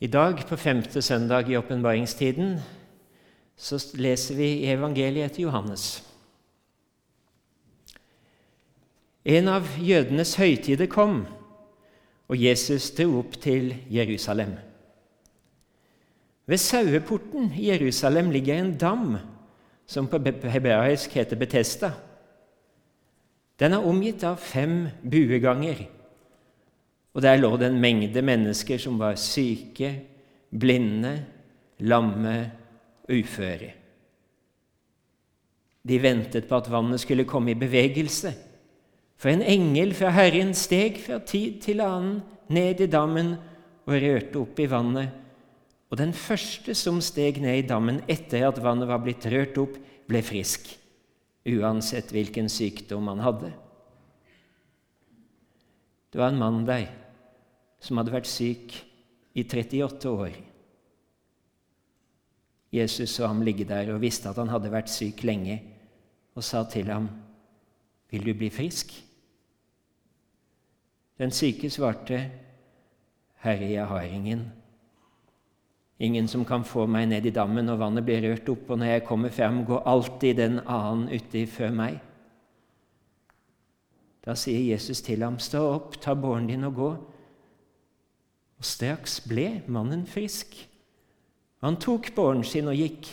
I dag, på femte søndag i åpenbaringstiden, så leser vi i evangeliet etter Johannes. En av jødenes høytider kom, og Jesus dro opp til Jerusalem. Ved saueporten i Jerusalem ligger en dam som på hebraisk heter Betesta. Den er omgitt av fem bueganger, og der lå det en mengde mennesker som var syke, blinde, lamme uføre. De ventet på at vannet skulle komme i bevegelse, for en engel fra Herren steg fra tid til annen ned i dammen og rørte opp i vannet og den første som steg ned i dammen etter at vannet var blitt rørt opp, ble frisk, uansett hvilken sykdom han hadde. Det var en mann der som hadde vært syk i 38 år. Jesus så ham ligge der og visste at han hadde vært syk lenge, og sa til ham, 'Vil du bli frisk?' Den syke svarte, 'Herre, jeg har ingen.' Ingen som kan få meg ned i dammen når vannet blir rørt opp, og når jeg kommer frem, går alltid den annen uti før meg. Da sier Jesus til ham, stå opp, ta båren din og gå. Og straks ble mannen frisk. Han tok båren sin og gikk.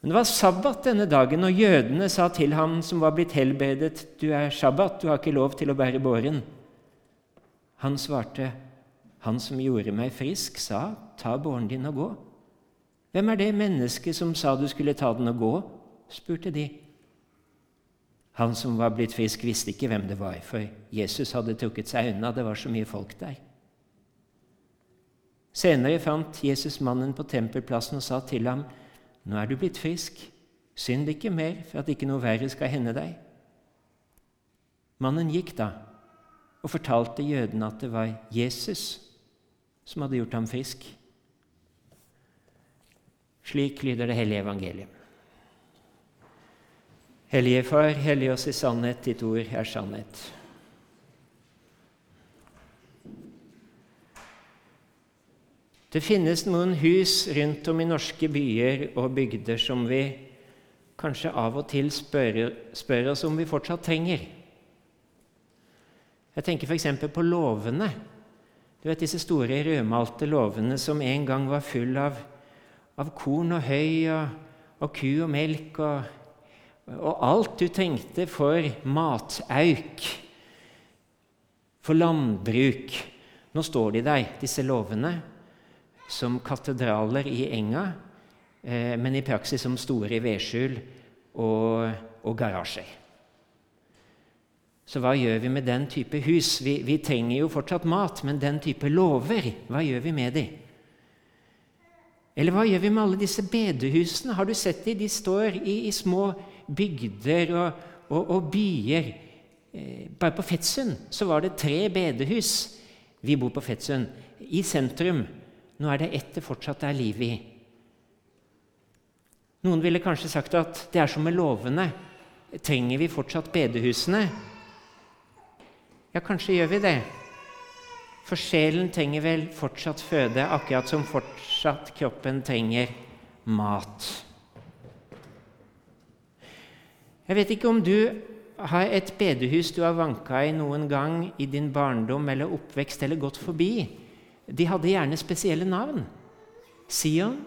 Men det var sabbat denne dagen, og jødene sa til ham som var blitt helbredet, du er sabbat, du har ikke lov til å bære båren. Han svarte, han som gjorde meg frisk, sa, 'Ta båren din og gå.' Hvem er det mennesket som sa du skulle ta den og gå? spurte de. Han som var blitt frisk, visste ikke hvem det var, for Jesus hadde trukket seg unna. Det var så mye folk der. Senere fant Jesus mannen på tempelplassen og sa til ham, 'Nå er du blitt frisk. Synd ikke mer, for at ikke noe verre skal hende deg.' Mannen gikk da og fortalte jødene at det var Jesus som hadde gjort ham frisk. Slik lyder det hellige evangeliet. Hellige Far, hellig oss i sannhet, ditt ord er sannhet. Det finnes noen hus rundt om i norske byer og bygder som vi kanskje av og til spør, spør oss om vi fortsatt trenger. Jeg tenker f.eks. på låvene du vet disse store rødmalte låvene som en gang var full av, av korn og høy og, og ku og melk og, og alt du trengte for matauk, for landbruk. Nå står de der, disse lovene, som katedraler i enga, eh, men i praksis som store vedskjul og, og garasjer. Så hva gjør vi med den type hus? Vi, vi, trenger jo fortsatt mat, men den type lover, hva gjør vi med de? Eller hva gjør vi med alle disse bedehusene? Har du sett de? De står i, i små bygder og, og, og byer. Eh, bare på Fettsund så var det tre bedehus. Vi bor på Fettsund. I sentrum. Nå er det ett det fortsatt er liv i. Noen ville kanskje sagt at det er som med lovene. Trenger vi fortsatt bedehusene? Ja, kanskje gjør vi det. For sjelen trenger vel fortsatt føde, akkurat som fortsatt kroppen trenger mat. Jeg vet ikke om du har et bedehus du har vanka i noen gang i din barndom eller oppvekst eller gått forbi. De hadde gjerne spesielle navn. Sion,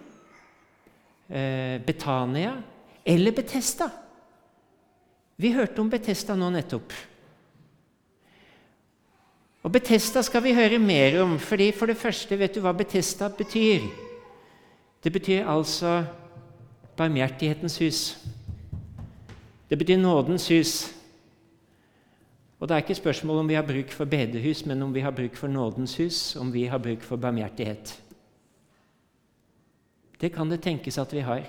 eh, Betania eller Betesta. Vi hørte om Betesta nå nettopp. Og Betesta skal vi høre mer om, fordi for det første, vet du hva Betesta betyr? Det betyr altså barmhjertighetens hus. Det betyr nådens hus. Og det er ikke spørsmål om vi har bruk for bedehus, men om vi har bruk for nådens hus, om vi har bruk for barmhjertighet. Det kan det tenkes at vi har.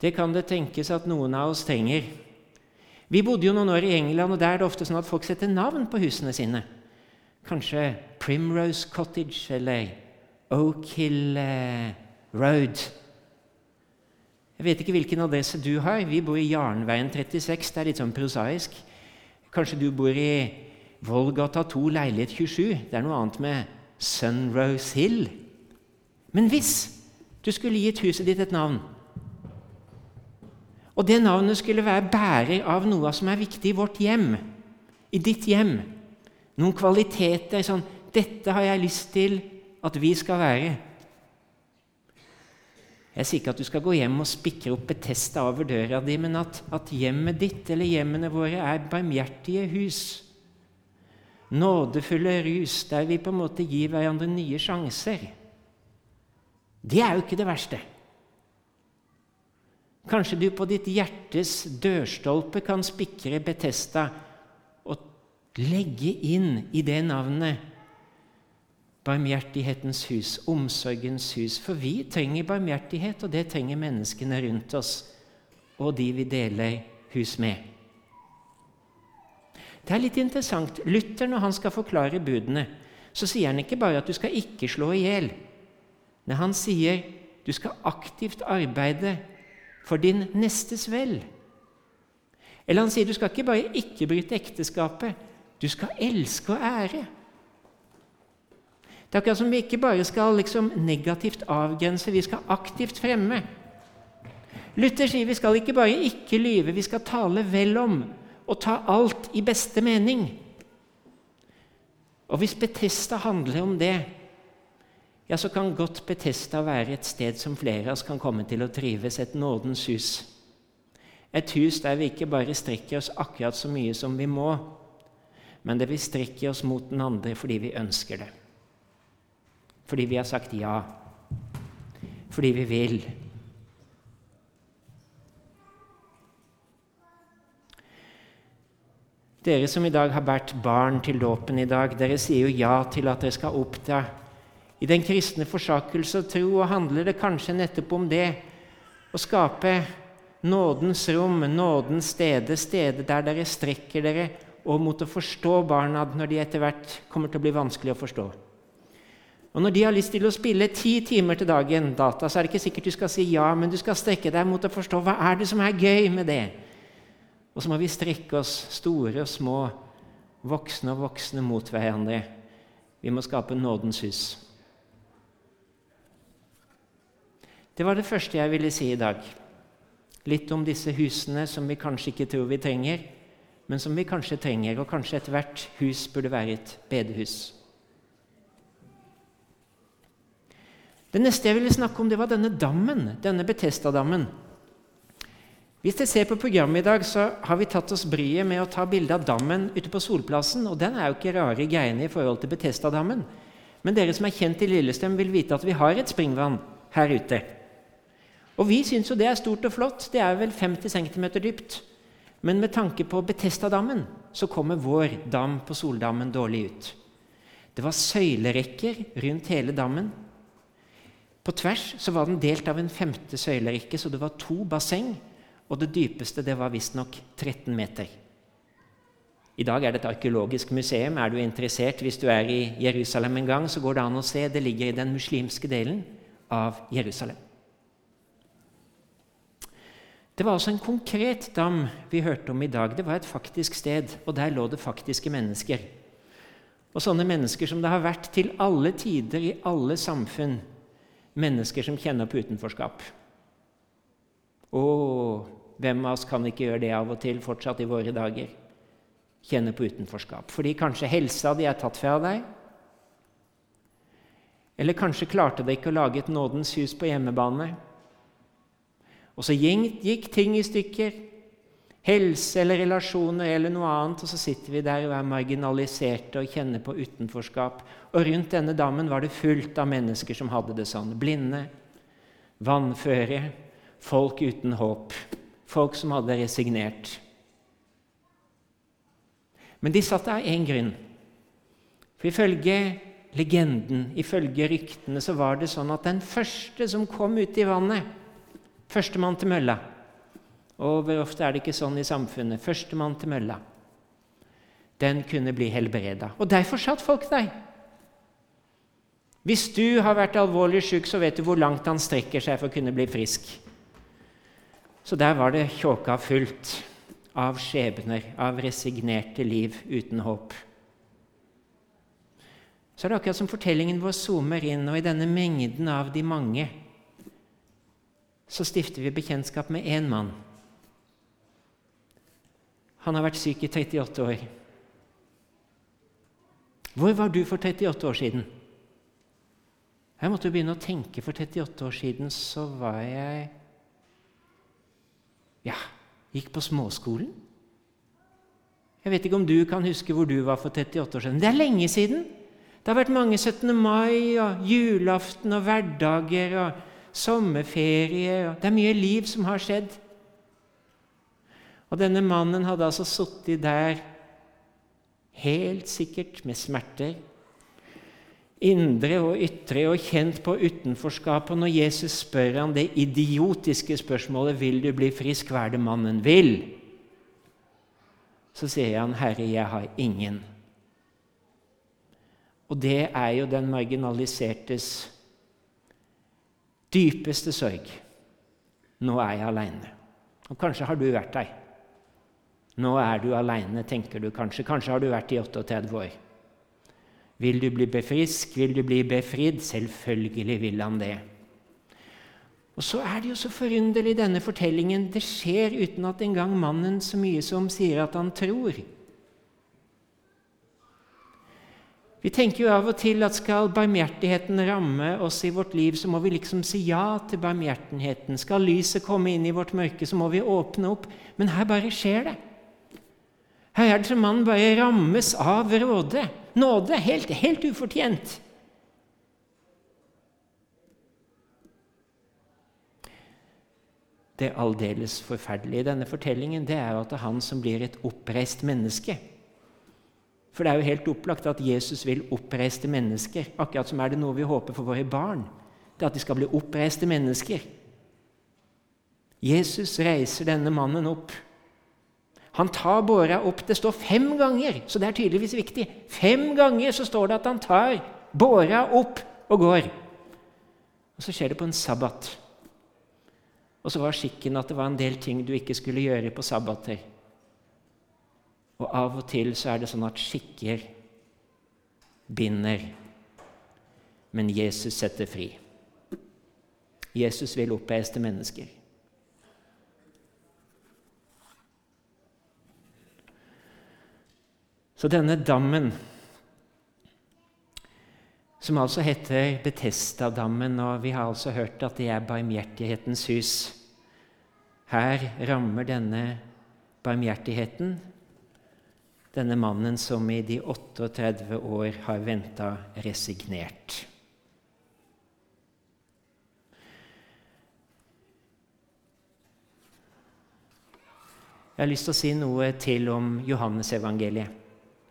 Det kan det tenkes at noen av oss trenger. Vi bodde jo noen år i England, og der er det ofte sånn at folk setter navn på husene sine. Kanskje Primrose Cottage eller Oak Hill eh, Road. Jeg vet ikke hvilken adresse du har. Vi bor i Jarnveien 36. Det er litt sånn prosaisk. Kanskje du bor i Volgata 2 leilighet 27. Det er noe annet med Sunrose Hill. Men hvis du skulle gitt huset ditt et navn, og det navnet skulle være bærer av noe som er viktig i vårt hjem, i ditt hjem, noen kvaliteter sånn 'Dette har jeg lyst til at vi skal være'. Jeg sier ikke at du skal gå hjem og spikre opp Betesta over døra di, men at, at hjemmet ditt eller hjemmene våre er barmhjertige hus nådefulle rus der vi på en måte gir hverandre nye sjanser. Det er jo ikke det verste. Kanskje du på ditt hjertes dørstolpe kan spikre Betesta og legge inn i det navnet barmhjertighetens hus, omsorgens hus. For vi trenger barmhjertighet, og det trenger menneskene rundt oss og de vi deler hus med. Det er litt interessant. Luther, når han skal forklare budene, så sier han ikke bare at du skal ikke slå i hjel. Nei, han sier du skal aktivt arbeide for din nestes vel. Eller han sier du skal ikke bare ikke bryte ekteskapet, du skal elske og ære. Det er akkurat som vi ikke bare skal liksom negativt avgrense, vi skal aktivt fremme. Luther sier vi skal ikke bare ikke lyve, vi skal tale vel om og ta alt i beste mening. Og hvis Betesta handler om det, ja, så kan godt Betesta være et sted som flere av oss kan komme til å trives, et nådens hus. Et hus der vi ikke bare strekker oss akkurat så mye som vi må, men der vi strekker oss mot den andre fordi vi ønsker det. Fordi vi har sagt ja. Fordi vi vil. Dere som i dag har båret barn til dåpen i dag, dere sier jo ja til at dere skal oppdra. I den kristne forsakelse og tro handler det kanskje nettopp om det å skape nådens rom, nådens stede, stedet der dere strekker dere og mot å forstå barna når de etter hvert kommer til å bli vanskelig å forstå. Og Når de har lyst til å spille ti timer til dagen data, så er det ikke sikkert du skal si ja, men du skal strekke deg mot å forstå hva er det som er gøy med det. Og så må vi strekke oss, store og små, voksne og voksne, mot hverandre. Vi må skape nådens hus. Det var det første jeg ville si i dag. Litt om disse husene som vi kanskje ikke tror vi trenger, men som vi kanskje trenger, og kanskje ethvert hus burde være et bedehus. Det neste jeg ville snakke om, det var denne dammen, denne Betesta-dammen. Hvis dere ser på programmet i dag, så har vi tatt oss bryet med å ta bilde av dammen ute på Solplassen. Og den er jo ikke rare greiene i forhold til Betesta-dammen. Men dere som er kjent i Lillestrøm, vil vite at vi har et springvann her ute. Og vi syns jo det er stort og flott. Det er vel 50 cm dypt. Men med tanke på Betesta-dammen, så kommer vår dam på Soldammen dårlig ut. Det var søylerekker rundt hele dammen. På tvers så var den delt av en femte søylerekke, så det var to basseng og det dypeste det var visstnok 13 meter. I dag er det et arkeologisk museum. Er du interessert hvis du er i Jerusalem en gang, så går det an å se. Det ligger i den muslimske delen av Jerusalem. Det var altså en konkret dam vi hørte om i dag. Det var et faktisk sted, og der lå det faktiske mennesker. Og sånne mennesker som det har vært til alle tider i alle samfunn. Mennesker som kjenner på utenforskap. Å, hvem av oss kan ikke gjøre det av og til fortsatt i våre dager? Kjenne på utenforskap. Fordi kanskje helsa di er tatt fra deg. Eller kanskje klarte deg ikke å lage et nådens hus på hjemmebane. Og så gikk ting i stykker. Helse eller relasjoner eller noe annet, og så sitter vi der og er marginaliserte og kjenner på utenforskap. Og rundt denne dammen var det fullt av mennesker som hadde det sånn. Blinde, vannføre, folk uten håp, folk som hadde resignert. Men de satt der av én grunn. For ifølge legenden, ifølge ryktene, så var det sånn at den første som kom ut i vannet, førstemann til mølla Og hvor ofte er det ikke sånn i samfunnet? Førstemann til mølla. Den kunne bli helbreda. Og derfor satt folk der. Hvis du har vært alvorlig syk, så vet du hvor langt han strekker seg for å kunne bli frisk. Så der var det tjåka fullt av skjebner, av resignerte liv uten håp. så er det akkurat som fortellingen vår zoomer inn, og i denne mengden av de mange så stifter vi bekjentskap med én mann. Han har vært syk i 38 år. Hvor var du for 38 år siden? Jeg måtte begynne å tenke. For 38 år siden så var jeg Ja, gikk på småskolen. Jeg vet ikke om du kan huske hvor du var for 38 år siden. Det er lenge siden. Det har vært mange 17. mai og julaften og hverdager og sommerferie. Og det er mye liv som har skjedd. Og denne mannen hadde altså sittet der helt sikkert med smerter, indre og ytre, og kjent på utenforskapet. Når Jesus spør han det idiotiske spørsmålet 'Vil du bli frisk?' Hva er det mannen vil? Så sier han, 'Herre, jeg har ingen'. Og det er jo den marginalisertes dypeste sorg. Nå er jeg aleine. Og kanskje har du vært der. Nå er du aleine, tenker du kanskje. Kanskje har du vært i 38 år. Vil du bli befrisk? Vil du bli befridd? Selvfølgelig vil han det. Og så er det jo så forunderlig, denne fortellingen. Det skjer uten at engang mannen så mye som sier at han tror. Vi tenker jo av og til at skal barmhjertigheten ramme oss i vårt liv, så må vi liksom si ja til barmhjertigheten. Skal lyset komme inn i vårt mørke, så må vi åpne opp. Men her bare skjer det. Her er det som mannen bare rammes av råde. Nåde. Helt, helt ufortjent. Det aldeles forferdelige i denne fortellingen det er at det er han som blir et oppreist menneske. For det er jo helt opplagt at Jesus vil oppreiste mennesker. Akkurat som er det noe vi håper for våre barn. Det er at de skal bli oppreiste mennesker. Jesus reiser denne mannen opp. Han tar båra opp. Det står fem ganger, så det er tydeligvis viktig. Fem ganger så står det at han tar båra opp og går. Og så skjer det på en sabbat. Og så var skikken at det var en del ting du ikke skulle gjøre på sabbater. Og av og til så er det sånn at skikker binder, men Jesus setter fri. Jesus vil oppreiste mennesker. Så denne dammen, som altså heter Betestadammen, og vi har altså hørt at det er barmhjertighetens hus Her rammer denne barmhjertigheten denne mannen som i de 38 år har venta resignert. Jeg har lyst til å si noe til om Johannesevangeliet.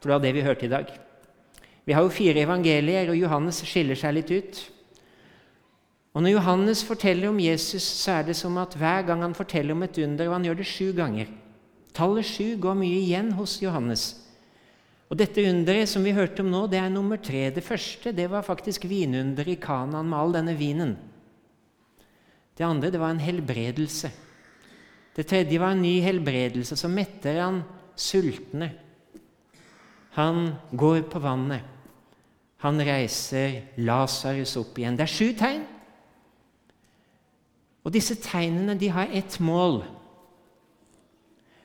For det var det vi hørte i dag. Vi har jo fire evangelier, og Johannes skiller seg litt ut. Og Når Johannes forteller om Jesus, så er det som at hver gang han forteller om et under, og han gjør det sju ganger, Tallet sju går mye igjen hos Johannes. Og Dette underet som vi hørte om nå, det er nummer tre. Det første det var faktisk vinunderet i Kanaan med all denne vinen. Det andre det var en helbredelse. Det tredje var en ny helbredelse. Så metter han sultne. Han går på vannet. Han reiser Lasarus opp igjen. Det er sju tegn. Og disse tegnene de har ett mål.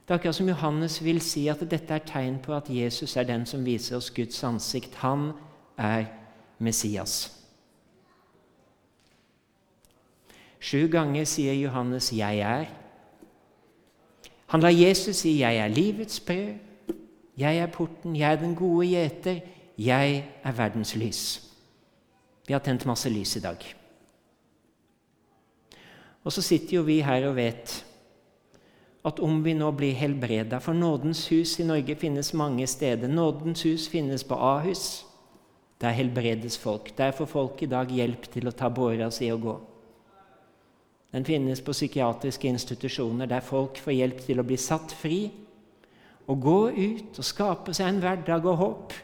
Det er akkurat som Johannes vil si at dette er tegn på at Jesus er den som viser oss Guds ansikt. Han er Messias. Sju ganger sier Johannes 'Jeg er'. Han lar Jesus si 'Jeg er livets brød', 'Jeg er porten', 'Jeg er den gode gjeter', 'Jeg er verdens lys'. Vi har tent masse lys i dag. Og så sitter jo vi her og vet at om vi nå blir helbreda For nådens hus i Norge finnes mange steder. Nådens hus finnes på Ahus. Der helbredes folk. Der får folk i dag hjelp til å ta båra si og gå. Den finnes på psykiatriske institusjoner der folk får hjelp til å bli satt fri og gå ut og skape seg en hverdag og håp.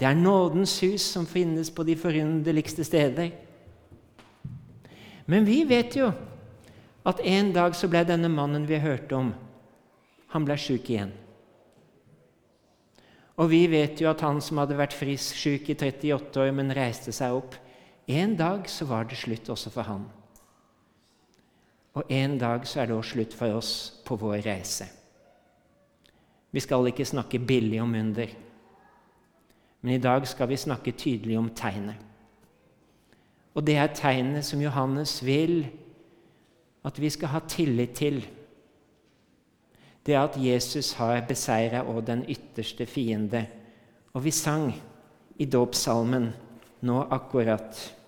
Det er nådens hus som finnes på de forunderligste steder. Men vi vet jo at en dag så ble denne mannen vi hørte om, han ble sjuk igjen. Og vi vet jo at han som hadde vært frisk syk i 38 år, men reiste seg opp En dag så var det slutt også for han. Og en dag så er det også slutt for oss på vår reise. Vi skal ikke snakke billig om under, men i dag skal vi snakke tydelig om tegnet. Og det er tegnet som Johannes vil at vi skal ha tillit til. Det at Jesus har beseira òg den ytterste fiende. Og vi sang i dåpssalmen nå akkurat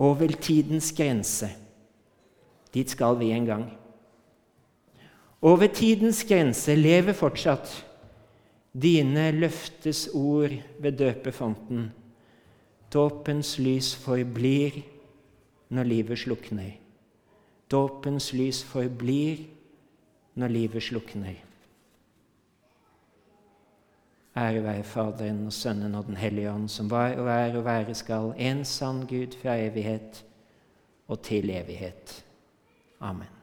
Over tidens grense. Dit skal vi en gang. Over tidens grense lever fortsatt dine løftes ord ved døpefonten. Dåpens lys forblir når livet slukner. Dåpens lys forblir når livet slukner. Ære være Faderen og Sønnen og Den hellige ånd, som var og er og være skal, en sann Gud fra evighet og til evighet. Amen.